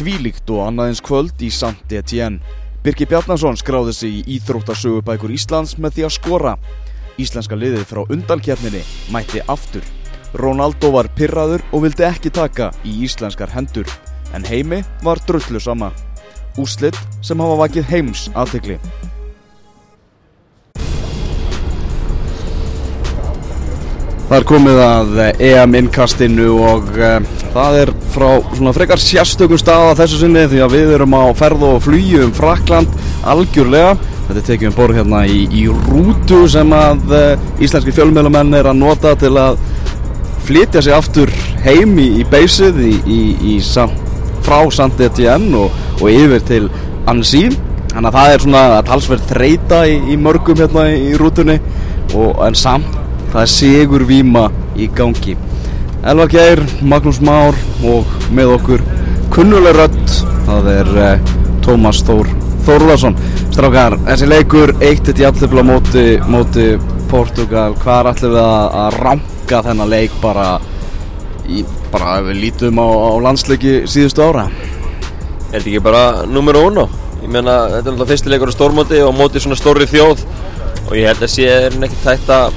Þvílíkt og annaðins kvöld í Saint Etienne. Birki Bjarnason skráði sig í Íþróttasögubækur Íslands með því að skora. Íslenska liðið frá undalkjefninni mætti aftur. Ronaldo var pyrraður og vildi ekki taka í íslenskar hendur. En heimi var drullu sama. Úslitt sem hafa vakið heims aðtegli. Það er komið að EM innkastinu og uh, það er frá svona frekar sérstökum stað á þessu sinni því að við erum á ferð og flýju um Frakland algjörlega. Þetta tekjum borð hérna í, í rútu sem að uh, íslenski fjölmjölumenn er að nota til að flytja sig aftur heim í, í beysið í, í, frá Saint Etienne og, og yfir til Annecy. Þannig að það er svona talsverð þreita í mörgum hérna í rútunni og en samt það er Sigur Víma í gangi. Elva Geir, Magnús Már og með okkur kunnuleg rött það er eh, Tómas Þór Þórlarsson Strákar, þessi leikur eitt eitt jafnleifla móti, móti Portugal, hvað er allir að, að ranka þennan leik bara í, bara ef við lítum á, á landsleiki síðustu ára? Er þetta ekki bara nummer uno? Ég meina, þetta er náttúrulega fyrstileikur á stórmóti og móti svona stóri þjóð. Og ég held að sé er ekki tætt að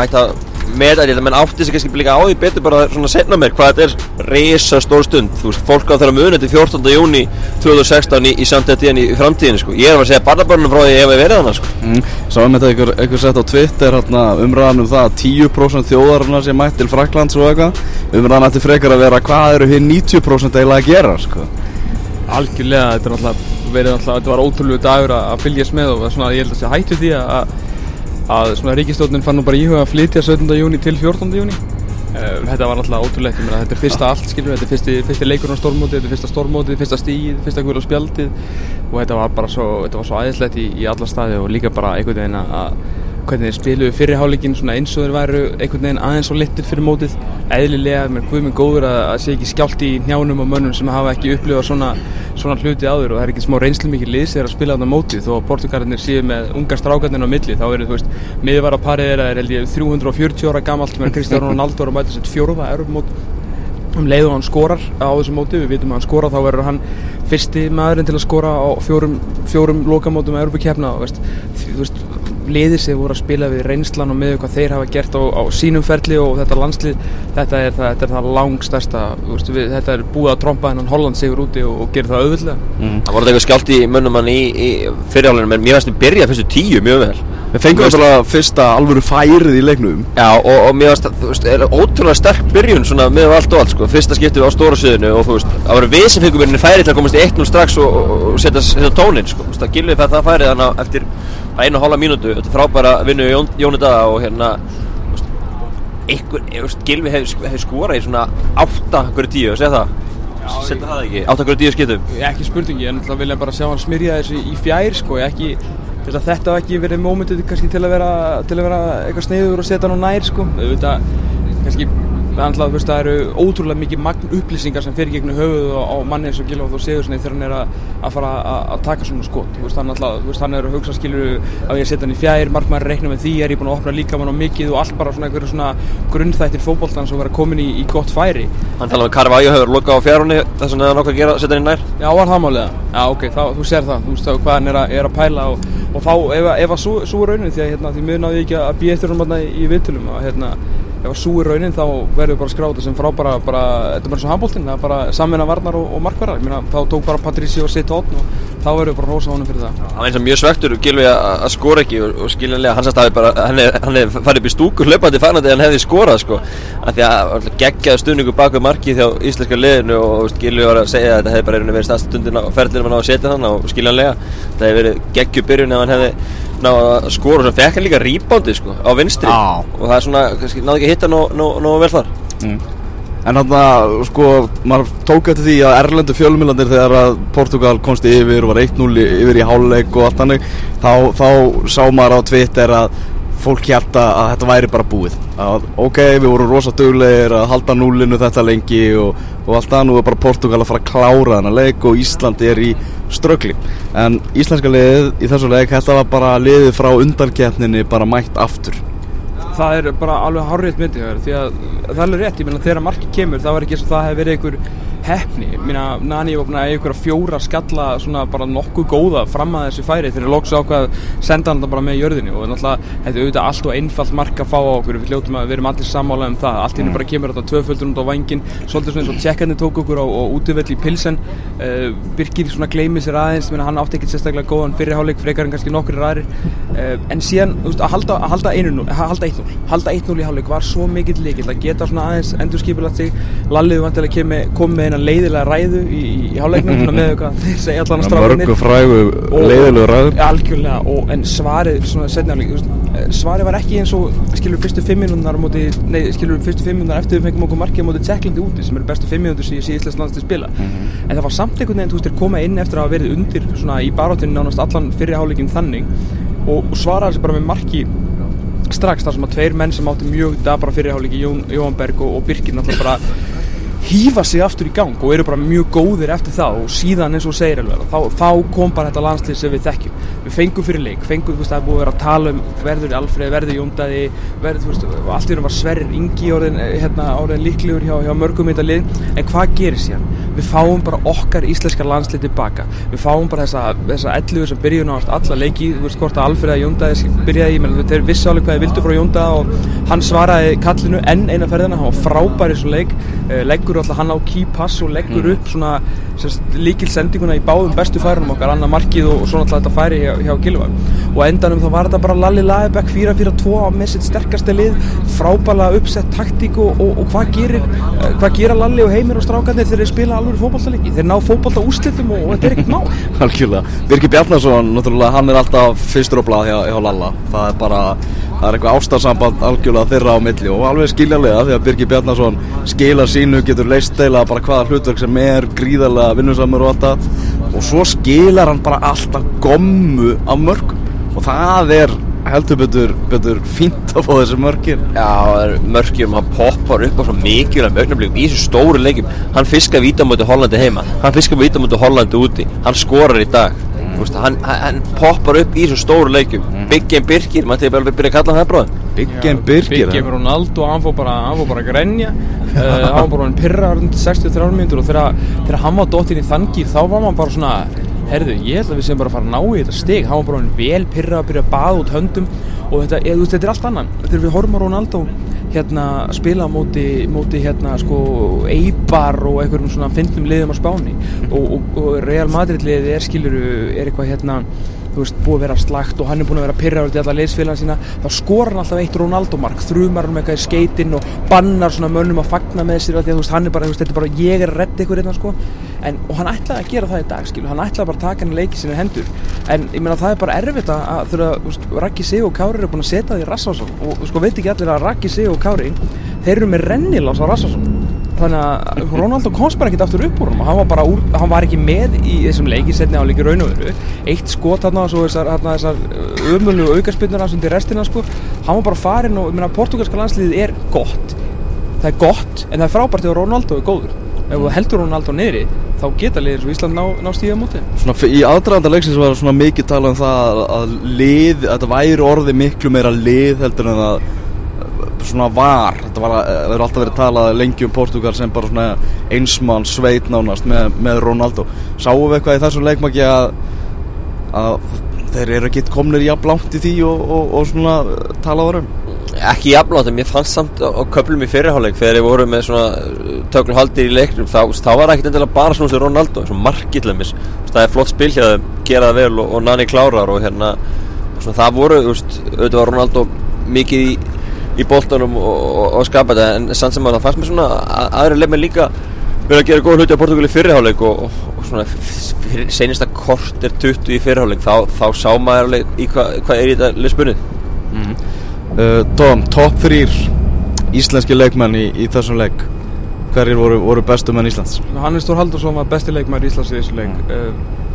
hægt að meða þetta, menn átti sig kannski líka á því betur bara svona setna mér hvað þetta er reysa stór stund, þú veist, fólk á þeirra muni til 14. júni 2016 í, í samtættíðin í framtíðin, sko, ég er að segja barnabörnum frá því ég hef verið þannig, sko. Mm, Sáum þetta einhver, einhver sett á Twitter hérna, umræðan um það að 10% þjóðarinnar sé mætt til Fraklands og eitthvað. Umræðan ætti frekar að vera hvað eru hér 90% eiginlega að gera, sko? Algjörlega, þetta er náttúrulega verið náttúrulega, þetta var ótrúlega dagur að fylgjast með og svona, ég held að sé hættu því að að svona ríkistjónin fann nú bara íhuga að flytja 17. júni til 14. júni um, þetta var alltaf ótrúlegt þetta er fyrsta allt, skilur, þetta er fyrsti, fyrsti leikur á stormóti, þetta er fyrsta stormóti, fyrsta stíð fyrsta guðl á spjaldið og þetta var bara svo, var svo aðeinslegt í, í alla staði og líka bara einhvern veginn að hvernig þeir spiluðu fyrirháleikin eins og þeir væru einhvern veginn aðeins og littir fyrir mótið. Eðlilega, mér er mjög góður að, að sé ekki skjált í njánum og mönnum sem hafa ekki upplifað svona, svona hluti áður og það er ekki smá reynslu mikið liðs þegar að spila þarna mótið. Þó að portugalarnir séu með unga strákarnir á milli þá eru þú veist, miðvara parið er, er ég 340 ára gamalt með Kristján Ronaldo og mæta sér fjórða erfumót um leið og hann skorar á þessu móti við vitum að hann skora þá verður hann fyrsti maðurinn til að skora á fjórum, fjórum lokamótum að Europakefna og veist, þú veist liðir sem voru að spila við reynslan og með hvað þeir hafa gert á, á sínum ferli og þetta landslið þetta er það, þetta er það langstærsta veist, við, þetta er búið að tromba hennan Holland sigur úti og, og gera það auðvitað mm. Það voru eitthvað skjált í mönnum hann í, í fyrirhálunum en mér finnst að byrja fyrstu tíu mjög vel. Við fengum alltaf fyrsta alvöru færið í leiknum. Já og, og mér finnst að þú veist er ótrúlega sterk byrjun svona með allt og allt sko. Fyrsta skiptið á stóra sviðinu og þú veist það voru við sem fengum færið til að komast í 1-0 strax og, og setja tónin sko. Það gilvið það færið þannig eftir einu og hálfa mínútu, þetta er frábæra vinnu Jón, Jóni Daga og hérna einhver, Gilvi hefur hef skorað í svona 8-10, segð það. Setja það ekki, 8-10 skiptum? Ekki spurningi, en það vilja bara sjá hann smyrja þessu í fjær sko, ekki þetta hef ekki verið mómentið kannski til að vera til að vera eitthvað sneiður og setja hann á nær sko, þetta kannski Alltaf, veist, það eru ótrúlega mikið magn upplýsingar sem fyrir gegnum höfuðu á manni eins og Gilváð og Sigurssoni þegar hann er að, að fara að, að taka svona skot. Alltaf, veist, hann er að hugsa skilur að ég setja hann í fjær, margmæri reikna með því er ég búin að opna líka mann á mikið og allt bara svona einhverju svona grunnþættir fókbóltans og vera komin í, í gott færi. Hann talaði með Carvalho hefur lokað á fjárunni þess að hann að gera setja hann í nær. Já, var það málega? Já, ok, þá, þú sér það, þú veist hvað hann er að, er að pæla og, og þá ef, að svo, svo raunin því að hérna, því mjög náðu ekki að býja eftir hún í viðtölum að hérna ef að súi raunin þá verður bara skráta sem frábara bara, þetta er bara svo handbóltinn það er bara samvinna varnar og, og markverðar. Þá tók bara Patrici og sitt hótt og þá verður bara rosa honum fyrir það. Það var eins og mjög svektur Gilvi að skora ekki og, og skiljanlega hans aðstæði bara hann er farið upp í stúku hlaupandi fagnandi en hefði skorað sko. Af því að geggjaði stuðningu bak við markið hjá íslenska liðinu og Gilvi var að segja að þetta hefði bara verið stafstundin á ferðlinu og skiljanlega. Það hefði verið geggjubyrjun ef hann hefði ná að skora og svo fekk hann líka rýbándi sko á vinstri ah. og það er svona, kannski náðu ekki að hitta nógu vel þar mm. En hann að, sko, maður tók eftir því að Erlendu fjölmjölandir þegar að Portugal komst yfir og var 1-0 yfir í háluleik og allt hannig þá, þá sá maður á Twitter að fólk hjarta að þetta væri bara búið að ok, við vorum rosa döglegir að halda núlinu þetta lengi og, og allt það, nú er bara Portugal að fara að klára þennan leik og Ísland er í ströggli, en íslenska liðið í þessu leik, þetta var bara liðið frá undarkeppninni bara mætt aftur. Það er bara alveg hárrið myndið því að það er rétt, ég meina þegar marki kemur, það var ekki eins og það hefur verið einhver hefni Minna, Nani var búin að eiga ykkur fjóra skalla svona bara nokkuð góða fram að þessu færi þegar loksu ákvað að senda hann bara með jörðinu og náttúrulega þetta auðvitað allt og einfalt mark að fá á okkur. Við hljóttum að við erum allir sammála um það. Allt hennu bara kemur þetta tvöföldur út á vangin svolítið svona eins og tjekkandi tók okkur á, á útvöld í pilsen. Uh, Birkir svona gleymi sér aðeins minna, hann átti ekkert sérstaklega góðan fyrirháleik frekar en kannski nokkur ræðir uh, en síðan veist, að halda, að halda 1-0 halda 1-0 halda 1-0 í háleik var svo mikill eina leiðilega ræðu í, í, í -hmm. með hvað þeir segja allan að stráðinir mörgu frægu leiðilegu ræður algjörlega og en svarið svona setnaflik svarið var ekki eins og skilur fyrstu fimm minúnar nei skilur fyrstu fimm minúnar eftir við fengum okkur markið á móti Tjekklandi úti sem eru bestu fimm minútur sem ég sé Íslands lands til spila mm -hmm. en það var samt einhvern veginn þú veist er koma inn eftir að hafa verið undir svona í baráttinu nánast allan fyrirháleikin þannig og, og svaraði bara með marki strax þar sem að tveir menn sem átti mjög dabra fyrirháleiki Jón, Jóhann Berg og, og Birkir náttúrulega bara hýfa sig aftur í gang og eru bara mjög góðir eftir það og síðan eins og segir alveg þá, þá kom bara þetta landslið sem við þekkjum. Við fengum fyrir leik, fengum, þú veist, það er búið að vera að tala um verður Alfred, verður Jóndaði verður, þú veist, allt í raun var Sverrir Ingi orðin, hérna, orðin líklegur hjá, hjá mörgum í þetta lið, en hvað gerir síðan? Við fáum bara okkar íslenska landslið tilbaka, við fáum bara þessa þessa elluður sem byrjun á alla leiki þú veist, hvort að Alfred að Jóndaði byrjaði þeir vissi alveg hvað þeir vildu frá Jóndaði og hann svaraði kallinu enn eina ferðina, hann var frábær í svo leik, leggur alltaf hann á key pass og leggur mm. upp svona líkil sendinguna í báðum bestu færunum okkar, annar markið og, og svona alltaf þetta færi hjá, hjá Gilva og endanum þá var þetta bara Lalli Lagebæk 4-4-2 með sitt sterkaste lið. Frábæla uppsett taktík og, og, og hvað gerir hvað gera Lalli og Heimir og strákarnir þegar þeir spila alveg fókbaltalegi, þeir ná fókbalta úslitum og þetta er ekkert má Algjörlega, Birgir Bjarnarsson, náttúrulega hann er alltaf fyrstur á blað hjá, hjá Lalla. Það er bara það er eitthvað ástarsamband algjörlega þeirra á milli og alveg skiljarlega að Birgir Bjarnarsson skila sínu getur leist bara vinnusamur og allt það. Og svo skilar hann bara alltaf gommu af mörgum. Og það er heldur betur, betur fínt að fá þessi mörgir Já, mörgjum, hann poppar upp á svo mikilvæg mögnablíkum í þessu stóru leikum hann fiskar vítamötu Hollandi heima. Hann fiskar vítamötu Hollandi úti. Hann skorar í dag Veist, hann, hann poppar upp í svo stóru leikum mm. Big Game Birkir, maður vel að byrja að kalla hann það bráðum Big Game Birkir Big Game Ronaldo, hann fór bara, hann fór bara að grenja. Uh, hann var bara hann pyrraður 63 minnur og þegar, þegar hann var dóttinn í þangir þá var maður bara svona herðu, ég held að við sem bara fara að ná í þetta stig. Hann var bara hann vel pyrrað að byrja að baða út höndum og þetta, eð, veist, þetta er allt annan. Þegar við horfum á Ronaldo hérna spila móti, móti hérna sko Eibar og einhverjum svona fyndnum liðum á spáni. Og, og, og Real Madrid liðið er skiluru, er eitthvað hérna þú veist, búið að vera slagt og hann er búin að vera pyrraður til alla leysfélagina sína, þá skor hann alltaf eitt Ronaldo mark, þrjumar hann með eitthvað í skeitin og bannar svona mönnum að fagna með sér því að þú veist, hann er bara, veist, er bara ég er að redda ykkur hérna, sko, en, og hann ætlaði að gera það í dag, skilu, hann ætlaði bara að taka hann í leiki sinni hendur, en ég meina það er bara erfitt að þurfa, Raki Sig og Kári eru búin að setja því Rassásson og sko veit ekki allir að Raki Sig og Kári þeir eru með rennilás á Rassásson þannig að Ronaldo komst bara ekkert aftur upp úr hann var bara úr, hann var ekki með í þessum leiki setni á leiki raun og veru. Eitt skot hann og svo þessar, þessar ömullu aukarspilnur hans undir restina sko. Hann var bara farin og, ég meina, portugalska landsliðið er gott. Það er gott, en það er frábært ef Ronaldo er góður. Ef þú heldur Ronaldo niðri þá geta liðir svo Ísland ná, ná stíða múti í aðdraðanda leiksins var svona mikið tala um það að lið, að þetta væri orði miklu meira lið heldur en að svona var. Þetta var það er alltaf verið talað lengi um Portugal sem bara svona einsmann sveit nánast með, með Ronaldo. Sáum við eitthvað í þessum leikmaki að, að þeir eru ekki komnir jafn langt í því og, og, og svona talað varum ekki jafn langt en mér fannst samt á köplum í fyrirháleik þegar þeir voru með svona tökulhaldir í leiknum þá, þá var ekkert endilega bara svona sem Ronaldo svona margillumis það er flott spil hér að gera það vel og, og Nani klárar og hérna svona, það voru, auðvitað var Ronaldo mikið í í bóltanum og, og, og skapa þetta en sann sem að það fannst mér svona að aðra lefn með líka verið að gera góð hluti á Portugali fyrirháleik og, og svona fyrir senista kort er 20 í fyrirháleik þá, þá sá maður alveg í hvað hva er í þetta lespunnið mm -hmm. uh, Tom, top 3 íslenski leikmenn í, í þessum leik hverjir voru, voru bestu menn Íslands? Hannes Þór Haldursson var besti leikmenn í Íslands í þessu leik mm. uh,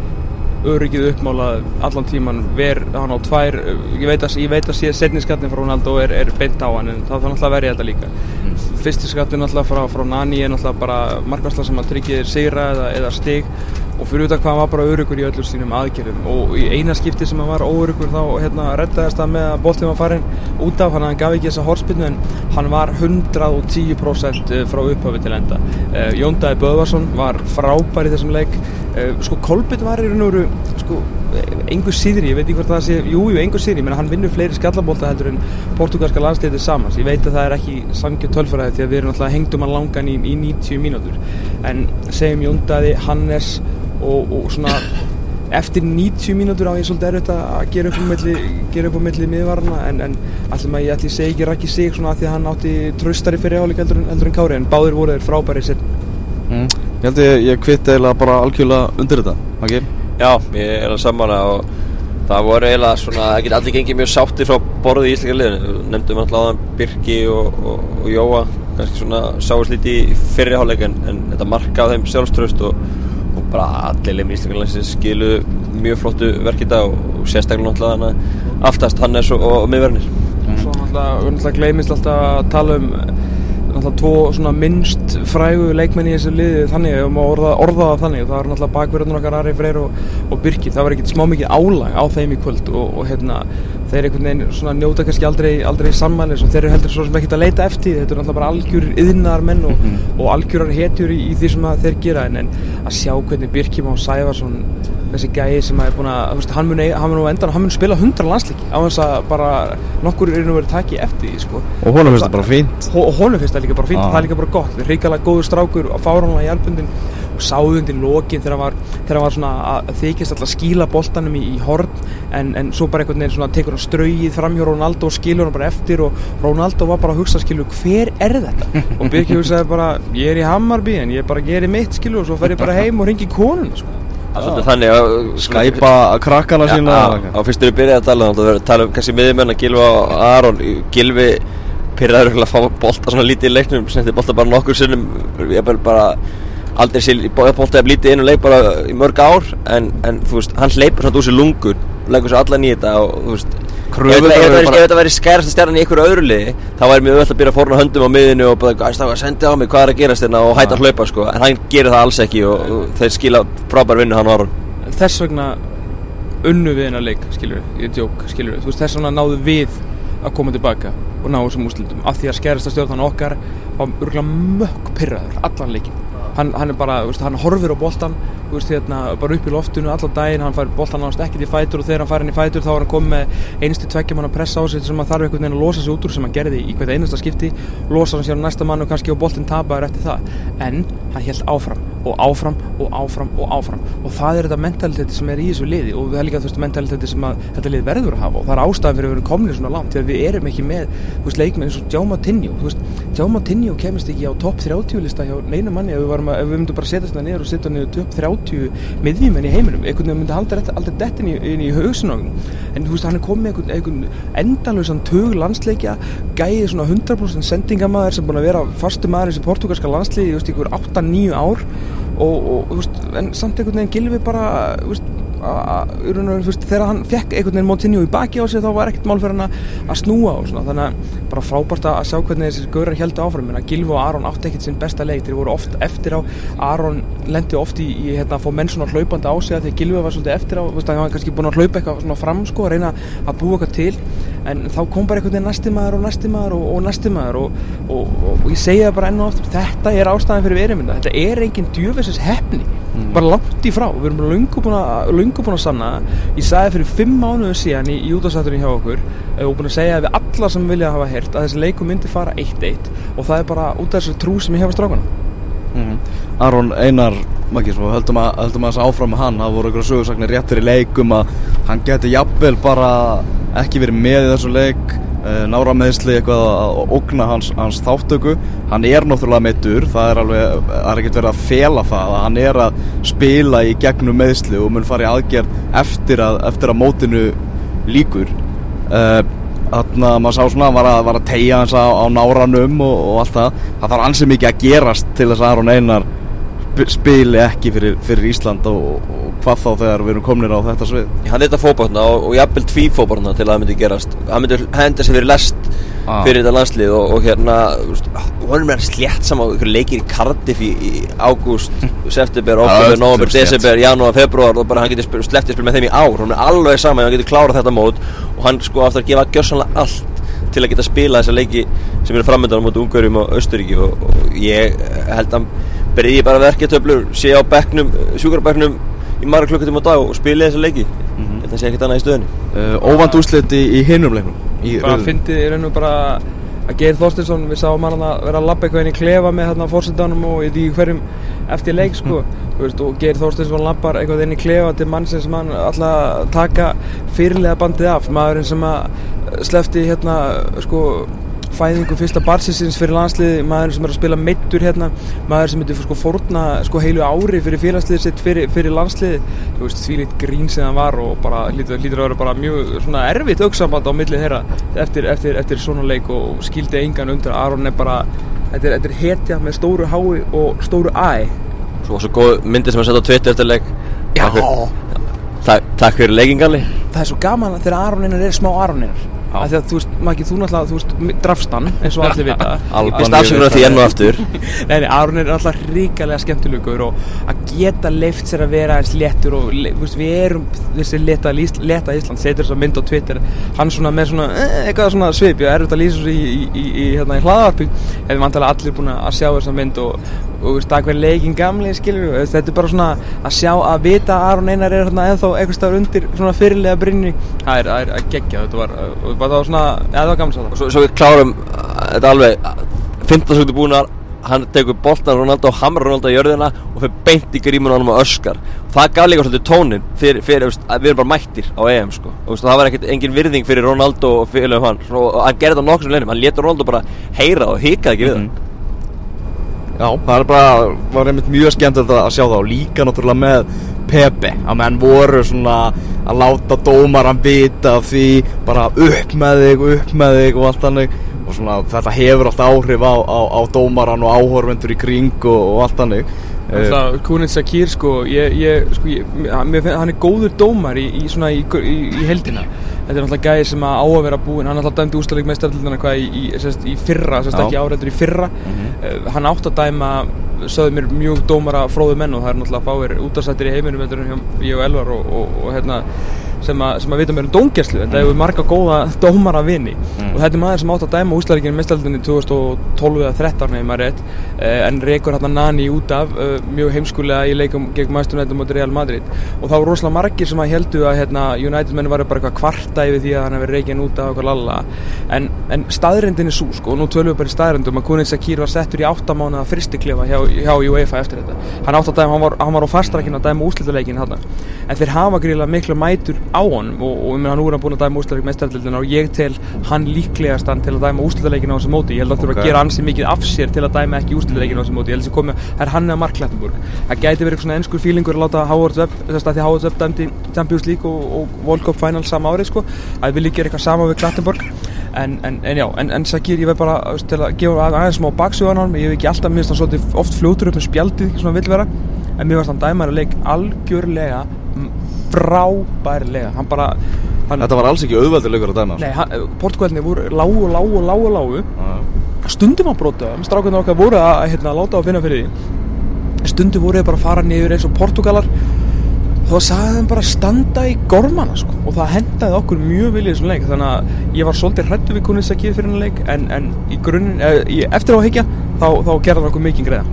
öryggið uppmálað allan tíman verð hann á tvær ég veit að, ég veit að sé setniskattin frá Ronaldo er, er beint á hann en það þarf náttúrulega að verja þetta líka mm. fyrsti skattin náttúrulega frá, frá Nani er náttúrulega bara markværsla sem að tryggja sigra eða, eða stig og fyrir auðvitað hvað hann var bara örugur í öllum sínum aðgerðum. Og í eina skipti sem hann var óörugur þá hérna reddaðist það með að boltið var farin út af hann hann gaf ekki þessa horspinnu en hann var 110% frá upphafi til enda. Uh, Jóndæði Böðvarsson var frábær í þessum leik. Uh, sko Kolbjörn var í raun og veru sko einhver síðri, ég veit ekki hvort það sé jú, jú, einhver síðri, menn hann vinnur fleiri skallabólta heldur en portugalska landsliðið samans ég veit að það er ekki sangið tölfræði því að við erum alltaf hengtum hann langan í, í 90 mínútur. En segjum Jóndæði, Hannes og, og svona eftir 90 mínútur á ég svolítið erfitt að gera upp á milli, gera upp á milli miðvarna en, en allir maður ég ætli segi ekki rækki sig svona að því að hann átti tröstari fyrir áleik heldur, heldur en Kári en báðir voru þeir frábæri sér mm. Ég held ég, ég kvitt eiginlega bara algjörlega undir þetta? Okay? Já, ég er alveg saman og það voru eiginlega svona, það geti allir gengið mjög sátti frá borðið í Íslika liðinu nefndum alltaf aðan Birki og, og, og Jóa kannski svona sáist lítið í fyrirháleik en, en þetta marka á þeim sjálfströst og, og bara allir liðinu skilu mjög flottu verk í dag og sérstaklega alltaf hann aftast Hannes og miðverðinir mm. Svo náttúrulega gleimist alltaf að tala um náttúrulega tvo svona minnst frægu leikmenn í þessu liði þannig ef maður orða, orða það þannig það var náttúrulega bakverðunar okkar Ari Freyr og, og Birki það var ekkert smá mikið álag á þeim í kvöld og, og hérna þeir einhvern veginn svona njóta kannski aldrei, aldrei sammælis og þeir eru heldur svo sem ekkert að leita eftir þetta er náttúrulega bara algjör yðnar menn og, mm og algjörar hetjur í, í því sem þeir gera en, en að sjá hvernig Birki Má Sæfarsson þessi gæi sem er búin að veist, hann mun, endan, hann mun spila 100 landslíki á þess að bara nokkur er nú verið takið eftir því sko. og honum finnst það bara fínt. Og honum finnst það líka bara fínt, ah. það er líka bara gott. Ríkala góður strákur og fáránlega hjálpundin og sáðundi lokin þegar hann var, var svona að þykist alltaf skíla boltanum í, í horn en, en svo bara einhvern veginn svona tekur hann ströyið fram hjá Ronaldo og skilur hann bara eftir og Ronaldo var bara að hugsa skilur hver er þetta? Og Birki hugsaði bara ég er í Hammarby en ég bara gerir mitt skilur og svo fer ég bara heim og ringi konun sko Þannig að Skæpa krakkana sína Á fyrstur við byrjaði að tala þá verður að tala um kannski miðjumenn að Gilva og Aron. Gilvi pyrraður að fá bólta svona lítið í leiknum sem bólta bara nokkur sinnum ég er bara aldrei sér bólta að lítið einu leik bara í mörg ár en, en þú veist, hann hleypur svona úr sér lungur leggur sér allan í þetta og þú veist Ef þetta væri skærasta stjarnan í einhverju öðru liði þá væri mjög öll að byrja að forna höndum á miðinu og bara að senda á mig hvað er að gerast hérna? og hætta að hlaupa sko. En hann gerir það alls ekki og, og þeir skila frábær vinnu hann Aron. Þess vegna unnu við hennar leik skilur við, ég djók skilur við, veist þess vegna náðu við að koma tilbaka og ná þessum úslutum af því að skærasta stjarnan okkar var mökk pyrraður allan leikin hann, hann er bara, veist, hann horfir á boltan veist, hérna, bara upp í loftinu allan daginn, hann fær boltan náðast ekkert í fætur og þegar hann fær hann í fætur þá er hann komið með einstu tveggjum hann að pressa á sig sem hann þarf einhvern veginn að losa sig út úr sem hann gerði í hvert einasta skipti. Losa hann sér á næsta mann og kannski og boltin tapar eftir það. En hann held áfram og áfram og áfram og áfram. Og það er þetta mentaliteti sem er í þessu liði og það er líka þetta mentaliteti sem að, þetta lið verður að hafa og það er ástæðan fyrir að við erum komin svona langt því að við erum ekki með veist, leikmenn eins og Djáma Tinjó Djáma Tinjó kemist ekki á topp 30 lista hjá neina manni ef við, að, ef við myndum bara setja þetta niður og setja niður topp 30 miðvímenn í heiminum einhvern veginn myndi halda alltaf dettin inn í hausin en þú veist hann er komið einhvern, einhvern endalösan tög landsleikja gæði svona 100% sendingamæður sem búin að vera fastu maður í portugalska landsleiki í 8-9 ár. Og, og veist, en samt einhvern veginn gilfi bara veist, þegar hann fekk einhvern veginn Montinho í baki á sig þá var ekkert mál fyrir hann að snúa og svona. Þannig að bara frábært að sjá hvernig þessir gaurar heldur áfram. En að Gilvi og Aron átti ekkert sinn besta leik. Þeir voru oft eftir á. Aron lendi oft í, í hérna, að fá menn svona hlaupandi á sig að því að Gilvi var svolítið eftir á. Veist, hann var kannski búin að hlaupa eitthvað svona fram sko að reyna að búa eitthvað til en þá kom bara einhvern veginn næsti maður og næsti maður og, og næsti maður og, og, og ég segja bara enn og aftur þetta er ástæðan fyrir verimynda þetta er engin djöfessis hefni mm. bara langt í frá, við erum að lungu búin að sanna ég sagði fyrir fimm mánuðu síðan í, útastætturinn hjá okkur og búin að segja við alla sem vilja hafa hert að þessi leiku myndi fara 1-1 og það er bara út af þessu trú sem ég hefa strákana. Mm. Aron Einar Maggi, höldum að, höldum að þess að áfram hann. Það voru einhverja sögursaknir réttur í leikum að hann geti jafnvel bara ekki verið með í þessu leik Eh, nára meðsli eitthvað að okna hans, hans þáttöku hann er náttúrulega meittur það er alveg, það er ekkert verið að fela það að hann er að spila í gegnum meðsli og mun fara í aðgerð eftir að, eftir að mótinu líkur uh, þannig að maður sá svona að, var að tegja hans á, á náranum og, og allt það. Það þarf ansið mikið að gerast til þess að Aron Einar spili ekki fyrir, fyrir Ísland og, og hvað þá þegar við erum komnir á þetta svið? Hann þetta fókbátna og, og jafnvel tví fókbátna til að það myndi gerast. Hann myndi henda sér fyrir lest Ah. fyrir þetta landslið og, og hérna honum er slétt saman leikir í Cardiff í, í ágúst, september, oktober, november, desember, janúar, februar og bara hann getur slepptið spil með þeim í ár. Hann er alveg saman, hann getur klárað þetta mót og hann sko aftur að gefa gjörsanlega allt til að geta spila þessa leiki sem eru framöndan á móti Ungverjum og Östuríki og, og ég held að byrji bara verketöflur, sé á bekknum, sjúkarbekknum í marga klukkutíma á dag og spili þessa leiki. Ég held að sé ekkert annað í stöðunni. Uh, Óvand úrslit í, í hinum leiknum í bara riðlinum. fyndið í rauninu bara að Geir Þorstinsson, við sáum hann að vera að labba eitthvað inn í klefa með hérna fórsetanum og ég veit ekki hverjum eftir leik sko. Þú veist, og Geir Þorstinsson labbar eitthvað inn í klefa til mannsins sem hann alltaf taka fyrirlega bandið af. Maðurinn sem að slefti hérna sko fæðingu fyrsta barsinsins fyrir landslið maður sem er að spila meittur hérna maður sem myndir sko fórna sko heilu ári fyrir félagsliðið sitt fyrir, fyrir landslið þú veist því lít grín sem það var og bara lítur, lítur að vera bara mjög svona erfitt auksamband á millið þeirra eftir, eftir, eftir svona leik og skildi engan undir Aron er bara þetta er, er hetja með stóru hái og stóru æ. Svo var svo góð myndi sem hann setja á Twitter eftir leik. Já. Takk fyrir- Takk, fyrir leikingalli það er svo gaman að þegar Aroninnar er smá Aroninnar Af því að þú veist, maður ekki, þú náttúrulega, þú veist, drafst hann eins og allir vita. Albaníu Fyrst afsökunar því enn og aftur? Nei, nei, Aron er alltaf ríkalega skemmtilegur og að geta leift sér að vera eins léttur og veist, við erum þessi leta, leta Ísland, setur þess að mynd á Twitter hann svona með svona eh, eitthvað svona svip, ég er auðvitað að lýsa þessu í, í, í, í, hérna, í hlaðarpi hefur vantilega allir búin að sjá þessa mynd og, og þú veist, takk fyrir leikin gamli skilur þetta er bara svona að sjá að vita að Aron Einar er hérna ennþá eitthvað stafur undir svona fyrirlega brinni það er, það er að gegja, þetta var, og það var svona, eða það var það. Svo, svo við klárum uh, þetta alveg 15 sekundur búinar hann tekur boltan Ronaldo og hamrar Ronaldo í jörðina og fyrir beint í grímun á hann og öskar það gaf líka svolítið tónin fyrir, fyrir veist, að við erum bara mættir á EM sko. og veist, það var ekkert engin virðing fyrir Ronaldo og fyrir hann og, hann gerði þetta nokkur sem leinum hann letur Ronaldo bara heyra og hikaði ekki við hann Já, það bara, var einmitt mjög skemmtilegt að sjá það og líka náttúrulega með Pepe, að menn voru svona að láta dómaran vita af því bara upp með þig, upp með þig og allt þannig. Og svona þetta hefur allt áhrif á, á, á dómaran og áhorfendur í kring og, og allt Alltaf, Kunin Sakir sko, ég, ég, sko ég, hann er góður dómar í, í, svona, í, í, heldina þetta er náttúrulega gæði sem á að vera búinn. Hann er alltaf dæmdi úrstæðleik með hvað í, í, sérst, í fyrra, sérst ekki árættur í fyrra. Uh, hann átt að dæma sögðu mér mjög dómara fróðu menn og það er náttúrulega fáir útastættir í heiminum ég og Elvar og, og, og hérna sem að, sem að vita mér um dómgæslu. Þetta hefur marga góða dómara vini. Og þetta er maður sem átt að dæma úrstæðleikinu með stærlildinni 2012 eða 13 nefnir maður rétt uh, en reykur hérna Nani út af uh, mjög heimskulega í leikum gegn United mot Real Madrid. Og það voru rosalega margir sem að heldu að hérna, United menni var bara eitthvað kvarta yfir því að hann hefði reygin út af okkur lalla. En, en staðrindin er svo sko og nú tölum við bara í staðrindum að Kunin Sakir var settur í áttamánaða fristiklefa hjá, hjá UEFA eftir þetta. Hann að dæma, hann var, hann var á fastrækina að dæma úslitaleikin hann en þeir hafa gríðilega miklu mætur á honum og, og nú er hann búin að dæma úslitaleikin með stærlildina og ég tel hann líklegast hann til að dæma úslitaleikin á þessu móti. Ég held að það Ok. okay. að gera ansi mikið af sér til að dæma ekki úslitaleikin á þessu móti. Ég held að það komi, það er hann eða Mark Klettenburg það gæti verið eitthvað svona ennskur fílingur að láta Howard Webb þess að því Howard Webb dæmdi Champions League og, og World Cup Final sama árið sko. Að vilja gera eitthvað sama við Klettenburg en, en, en já, en, en Sakir ég veið bara veist, til að gefa að- aðeins smá baksugan hann ég hef ekki alltaf minnst hann svolítið oft fljótur upp með spjaldið svona vill vera. En mér varst hann dæmari leik algjörlega frábærlega. Hann bara hann, Þetta var alls ekki auðveldilegur að dæma. Nei, hann, Portugalinni voru lágu, lágu, lágu, lágu. Já. stundum var brotaðum strákunar okkar voru að hérna, láta á finna fyrir því. Stundum voru bara að fara niður eins og Portugalar. Þá sagði þeim bara að standa í gormana sko. og það hendaði okkur mjög viljið þessum leik. Þannig að ég var svolítið hrættu við kunnins að fyrir hennar leik. En, en í grunninn, eh, eftir á að higgja þá, þá gerði hann okkur mikið greiða.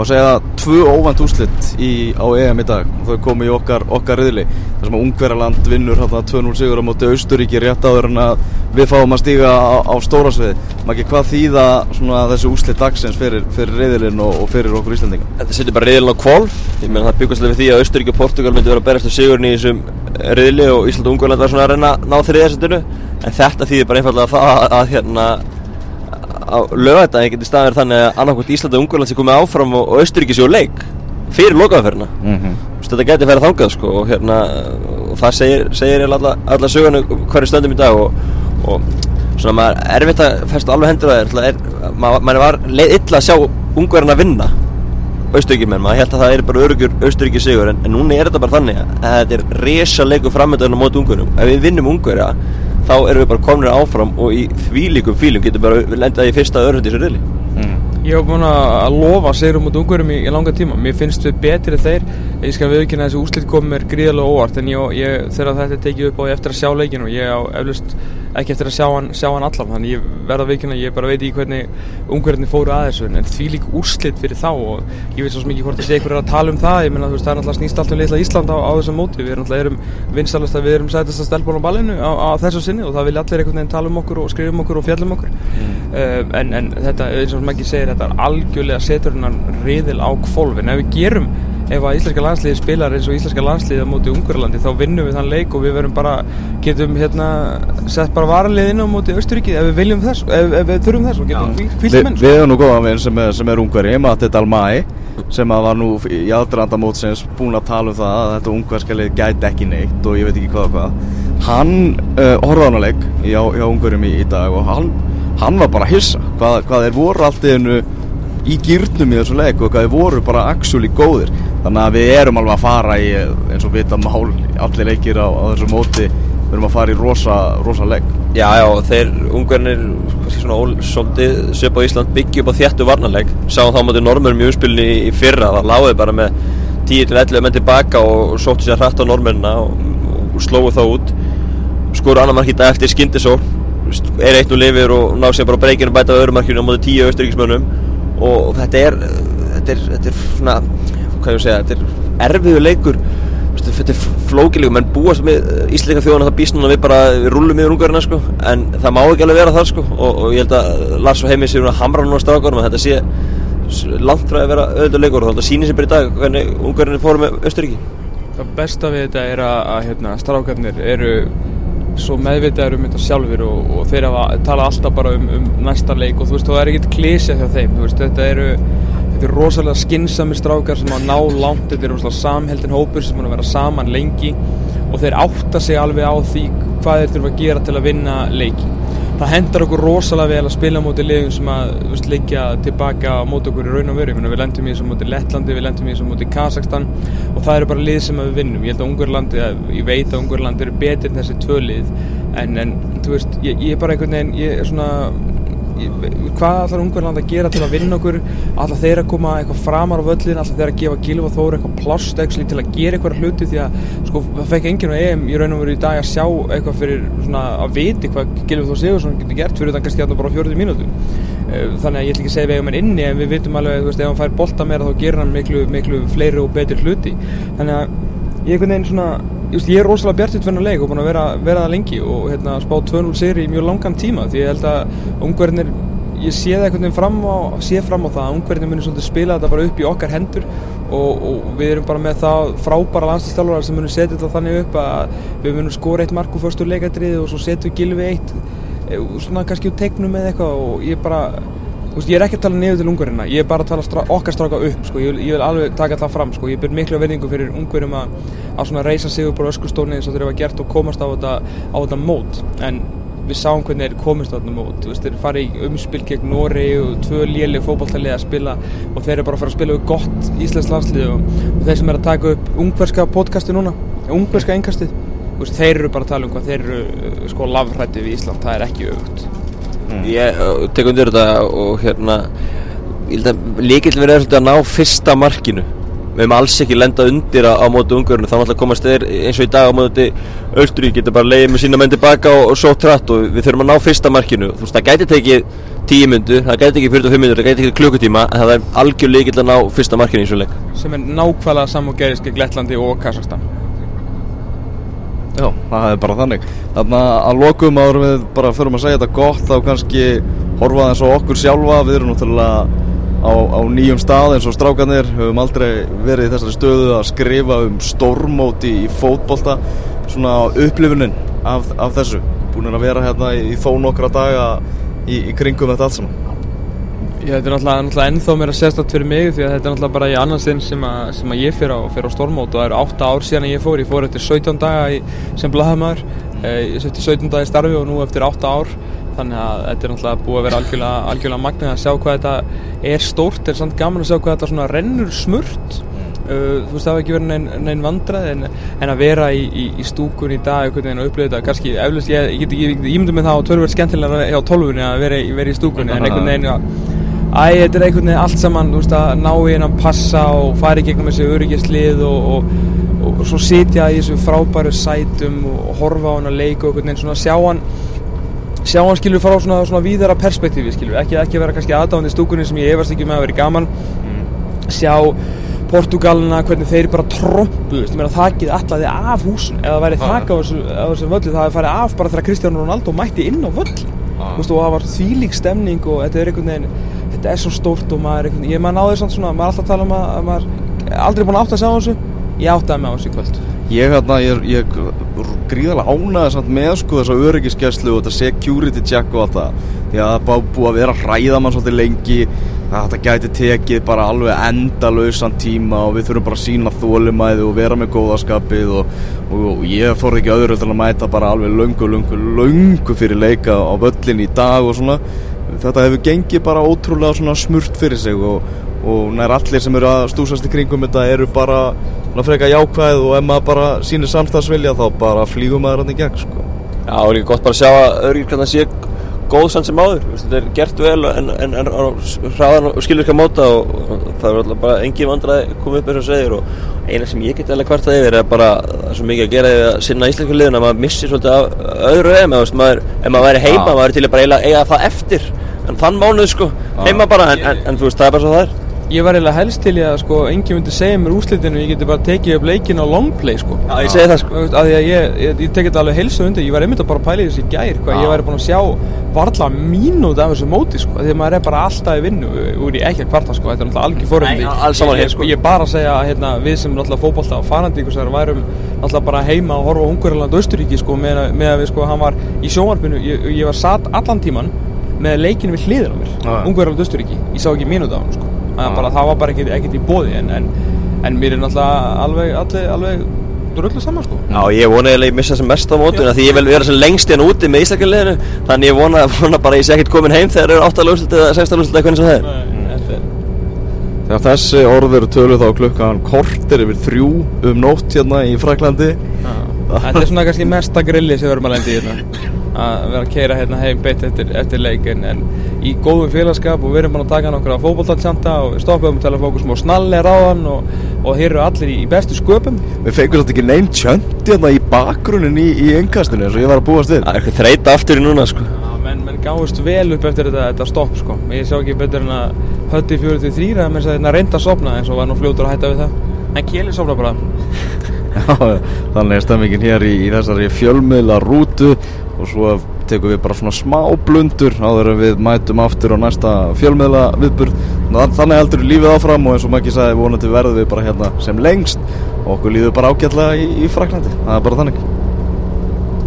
Má segja að tvö óvænt úrslit í, á EM í dag. Og þau komu í okkar, okkar riðli. Þar sem að Ungverjaland vinnur hérna 2-0 sigur á móti Austuríki rétt áður en að við fáum að stíga á, á stóra sviði Maki, hvað þýða svona, þessi úrslit dagsins fyrir, fyrir riðilinn og, og fyrir okkur Íslandinga? Þetta setur bara riðilin á kvolf Ég meina það byggast alveg því að Austurík og Portugal myndi vera að berast á sigurinn í þessum riðli og Ísland og Ungverland var svona að reyna að ná þriðasettinu en þetta þýðir bara einfallega það að, að hérna lögadaginn getur staðir þannig að annarkvæmt Ísland og Ungverland sé komið áfram og, og Austuríki sé á leik fyrir lokaðferðina Mm -hmm. þetta getur verið þangað sko og hérna og það segir, segir alla, alla sögunu hverju stöndum í dag og, og svona maður er erfitt að festa alveg hendur á þér er, maður, maður var leið illa að sjá ungverðin að vinna austuríkjumenn, maður held að það er bara örugur austuríki sigur, en, en núna er þetta bara þannig að þetta er resa leikur framöndan á móti ungurum, ef við vinnum ungverja þá erum við bara komin áfram og í þvílíkum fílum getum bara lendað í fyrsta örundi í þessu reyli Ég hef búin að lofa sigurum út ungurum í, í langa tíma. Mér finnst við betri þeir. Ég skal viðkynna að þessi úslit komið mér gríðarlega óvart en ég, ég, þegar þetta er tekið upp á ég eftir að sjá leikinu og ég á eflust ekki eftir að sjá hann, sjá hann allan þannig ég verða viðkynna, ég bara veit í hvernig ungverðinni fóru að þessu en því lík úrslit fyrir þá og ég veit svo mikið hvort þessi einhver er að tala um það ég menna þú veist það er náttúrulega snýst allt um litla Ísland á, á þessum móti við erum erum vinstalast að við erum sætast að stelbóla á ballinu á, á þessu sinni og það vilja allir einhvern veginn tala um okkur og skrifa um okkur og fjalla um okkur. Uh, en, en þetta, eins og Maggi segir, þetta er algjörlega setur hennar riðil á kvolvin ef við gerum ef að íslenska landsliði spilar eins og íslenska landsliði á móti Ungverðalandi þá vinnum við þann leik og við verum bara getum hérna sett bara varalið inn á móti Östuríki ef við viljum þess ef, ef við þurfum þess og getum hvílt Vi, menn Við erum nú góðan vinn sem, er- sem er ungveri Matti Dalmæ sem að var nú í aðdraðanda mótsins búin að tala um það að þetta ungverska lið gæti ekki neitt og ég veit ekki hvað og hvað. Hann uh, horfði á hana leik hjá, hjá ungverjum í, í dag og hann, hann var bara hissa. Hvað, hvað þeir voru allt í gýrnum í þessu leik og hvað þeir voru bara actually góðir þannig að við erum alveg að fara í eins og vita mál allir leikir á, á þessu móti. Við erum að fara í rosa, rosa leik Já, já, þeir ungverðinir svolítið söp á Ísland byggja upp á þjættu varnarleik sáum þá mótið normurum í umspilni í, fyrra það láði bara með 10-11 menn tilbaka og sóttu sér hrætt á normurina og, og slóðu þá út. Skoru annar mark í dag eftir skyndisó. Er eitt og lifir og ná sér bara breykinu bæta á öðrumarkinu á mótið 10 austuríkismönnum og þetta er þetta er, þetta er svona hvað ég að segja, þetta er erfiðu leikur. Þetta er flókilega, menn búast með íslenska þjóðan það býst núna við bara við rúlum yfir ungarina sko, en það má ekki alveg vera þar sko. Og, og ég held að Lars og Heimi séu að hamra núna strákarum að þetta sé langt frá að vera auðvitað leikur. Og þetta sýnir sér bara í dag hvernig ungarinn fórum með Östuríki Það besta við þetta er að, að hérna, strákarnir eru svo meðvitaður um þetta sjálfur og, og þeir tala alltaf bara um, um næsta leik. Og þú veist, það er ekkert klísja hjá þeim, þú veist, þetta eru þetta eru rosalega skinsamir strákar sem að ná langt, þetta eru rosalega samheldin hópur sem að vera saman lengi og þeir átta sig alveg á því hvað þeir þurfa að gera til að vinna leiki það hendar okkur rosalega vel að spila á móti liðum sem að veist, leikja tilbaka á móti okkur í raun og veru. Við lendum í þessu móti Lettlandi, við lendum í þessu móti Kazakstan og það eru bara lið sem við vinnum. Ég held að Ungurlandi, ég veit að Ungurlandi eru betur en þessi tvö lið en, en þú veist, ég, ég er bara einhvern veginn ég er svona hvað ætlar Ungverland að gera til að vinna okkur? Ætlar þeir að koma eitthvað framar á völlin ætlar þeir að gefa Gilva Þór eitthvað plást til að gera eitthvað hluti? Því að sko, það fekk enginn á EM í raun og veru í dag að sjá eitthvað fyrir svona að viti hvað Gilva Þór Sigursson getur gert fyrir það kannski þarna bara á 40 mínútu. Þannig að ég ætla ekki að segja við eigum hann inni en við vitum alveg, veist, ef hann fær bolta meira þá gerir hann miklu, miklu fleiri og betri hluti. Þannig að ég er einhvern veginn svona ég er rosalega bjartitt fyrir leik og búin að vera, vera það lengi og hérna, spá 2-0 sigri í mjög langan tíma því ég held að ungverðinir ég sé það einhvern veginn fram á, fram á það að ungverðinir munir spila þetta bara upp í okkar hendur og, og við erum bara með það frábæra landslýstjálfarar sem munir setja þetta þannig upp að við munum skora eitt mark úr fyrstu leikadrið og svo setjum við gilfi eitt eh, svona kannski úr tegnum eða eitthvað og ég bara veist, ég er ekki að tala niður til ungverðina, ég er bara að tala strá, okkar stráka upp, sko, ég vil, ég vil alveg taka það fram, sko, ég ber miklu verðingu fyrir ungverðum að, að reysa sig upp á öskustóni eins og þeir hafa gert og komast á þetta, á þetta mót, en við sáum hvernig þeir komist á þetta mót, veist, þeir fari í umspil gegn Nóri og tvö léleg fótballtalið að spila og þeir eru bara að fara að spila við gott íslensk landslið og, og þeir sem er að taka upp ungverska podcasti núna, ungverska engastið, þeir eru bara að tala um hvað þeir eru, sko, lafrætti við Ísland, það er ekki auðvögt. Ég uh, tek undir þetta og hérna að líkill verið er að ná fyrsta markinu. Við hefum alls ekki lenda undir á, á móti ungverðinu þá náttúrulega komast þeir eins og í dag á móti Östurík geta bara leiðið með sína menn tilbaka og, og svo trætt og við þurfum að ná fyrsta markinu. Þú veist það gæti tekið 10 myndu það gæti tekið 45 myndur, það gæti tekið klukkutíma en það er algjör líkill að ná fyrsta markinu í svo leik. Sem er nákvæmlega saman og gerist gegn Lettlandi og Kazakstan Já, það er bara þannig. Þannig að lokum en við bara förum að segja þetta gott þá kannski horfa eins og okkur sjálfa. Við erum náttúrulega á, á nýjum stað eins og strákanir höfum aldrei verið í þessari stöðu að skrifa um stórmóti í fótbolta. Svona upplifunin af, af þessu. Búin að vera hérna í, í þó nokkra daga í, í kringum þetta allt saman Já, þetta er náttúrulega, náttúrulega ennþá mér að sérstætt fyrir mig því að þetta er náttúrulega bara í annars sinn sem, að, sem að ég fyrir á, fyrir á stormót og það eru 8 ár síðan að ég fór, ég fór eftir 17 daga í, sem blaðamæður uh, eftir 17 dagi starfi og nú eftir 8 ár. Þannig að þetta er náttúrulega búið að vera algjörlega, algjörlega magnið að sjá hvað þetta er stórt. Er samt gaman að sjá hvað þetta svona rennur smurt. Uh, þú veist það hafa ekki verið neinn nein vandrað en, en að vera í, í, í stúkun í dag að upplifa þetta kannski eflust ég, ég, ég, ég ímyndu mig þá að törverð skemmtilega hjá tólfunni að vera, vera í stúkunni en einhvern veginn að æ, þetta er einhvern veginn allt saman þú veist að ná í henn að passa og fara í gegnum þessi öryggislið og, og, og, og svo sitja í þessu frábæru sætum og horfa á hann að leika og einhvern veginn svona sjá hann sjá hann skilur fara á svona, svona víðara perspektífi skilur ekki, ekki vera kannski aðdáðandi stúkunni sem ég efast ekki með að vera gaman. Sjá Portugalina, hvernig þeir bara trombu þakkið allaði af húsun eða væri þakka á þessu, á þessu völlu það hefði farið af bara þegar Cristiano Ronaldo mætti inn á völl ah. og það var þvílík stemning og þetta er einhvern veginn þetta er svo stórt og maður, ég maður náði svona maður er alltaf að tala um að, að maður aldrei búin að átta að segja á þessu. Ég áttaði mig á þessu kvöld. Ég, hérna, ég, ég gríðarlega ánaði samt með sko þessa öryggiskeslu og þetta security check og allt það. Því að það búið að vera hræðamann svolítið lengi. Að þetta gæti tekið bara alveg endalauðsan tíma og við þurfum bara að sína þólumæði og vera með góðaskapið og, og, og ég fór ekki öðru til að mæta bara alveg löngu, löngu, löngu fyrir leika á völlin í dag og svona þetta hefur gengið bara ótrúlega smurt fyrir sig og, og nær allir sem eru að stúsast í kringum þetta eru bara freka jákvæð og ef maður bara sýnir samstagsvilja þá bara flýgum maður hann í gegn sko. Já, og líka gott bara að sjá að örgirklarna sé góð sann sem áður, þetta er gert vel en, en, en hraðan og að móta og, og það er alltaf bara engin vandraði komið upp eins og segir og eina sem ég get eða kvartað yfir er bara það er svo mikið að gera yfir að sinna íslenskulegin að maður missir svolítið af öðru eða ef maður, maður væri heima, ah. maður væri til að bara eiga, eiga það eftir en þann mánuð sko, heima bara en, en þú veist, það er bara svo það er ég var eiginlega helst til ég að sko enginn myndi segja mér úslitinu ég geti bara tekið upp leikin á longplay sko. Já, ég segi það sko. Að ég, ég, ég, ég tekið þetta alveg helsu undir. Ég var einmitt að bara pæla í þessi gær hvað ég væri búin að sjá varla mínút af þessu móti sko. Því að maður er bara alltaf í vinnu úr í ekki að kvarta sko. Þetta er náttúrulega algjör fóröndi ég, sko. ég bara að segja hérna við sem náttúrulega fókbalta og fanandi ykkur værum náttúrulega bara heima og horfa á Ungverðarland og Östuríki sko með, með að við sko hann var í sjónvarpinu. Ég var satt allan tíman með leikinu við hliðin á mér. Ungverðarland og Östuríki ég sá ekki mínút af hann sko bara, það var bara ekkert, ekkert í bóði en, en, en mér er náttúrulega alveg, alveg, alveg dröllu saman sko. Já, ég vona að ég missa sem mest á mótuna því ég vil vera sem lengst hérna úti með Íslandsleginu þannig ég vona, vona bara að ég sé ekkert komin heim þegar það eru 8 lúslut eða 16 lúslut eða hvernig sem það er. Þegar þessi orður tölu þá klukkan kortir yfir þrjú um nótt hérna í Fraklandi Þetta er svona kannski mesta grilli sem við erum að lendi í hérna að vera að keira hérna heim beitt eftir, eftir leikin en í góðum félagskap og við erum bara að taka nokkra fókbóltansjanta og við stoppum um telefókusum og snalli ráðan og, og hér eru allir í, í bestu sköpum. Við fengum svolítið ekki neinn tjöndi hérna í bakgrunin í, í engastinu eins og ég var að búast þér Það er eitthvað þreita aftur í núna sko. Já, menn, menn gáðist vel upp eftir þetta, þetta stopp sko. Ég sá ekki betur en að hötti 43 að menn að reynda að sopna eins og var nú fljótur að hætta við það. En Kjeli sopna bara. Já, þannig er stemmingin hér í, í þessari fjölmiðla rútu og svo tekum við bara svona smá blundur áður en við mætum aftur á næsta fjölmiðla viðbur þannig heldur við lífið áfram og eins og Maggi sagði vonandi verðum við bara hérna sem lengst. Og okkur líður bara ágætlega í, í Fraklandi það er bara þannig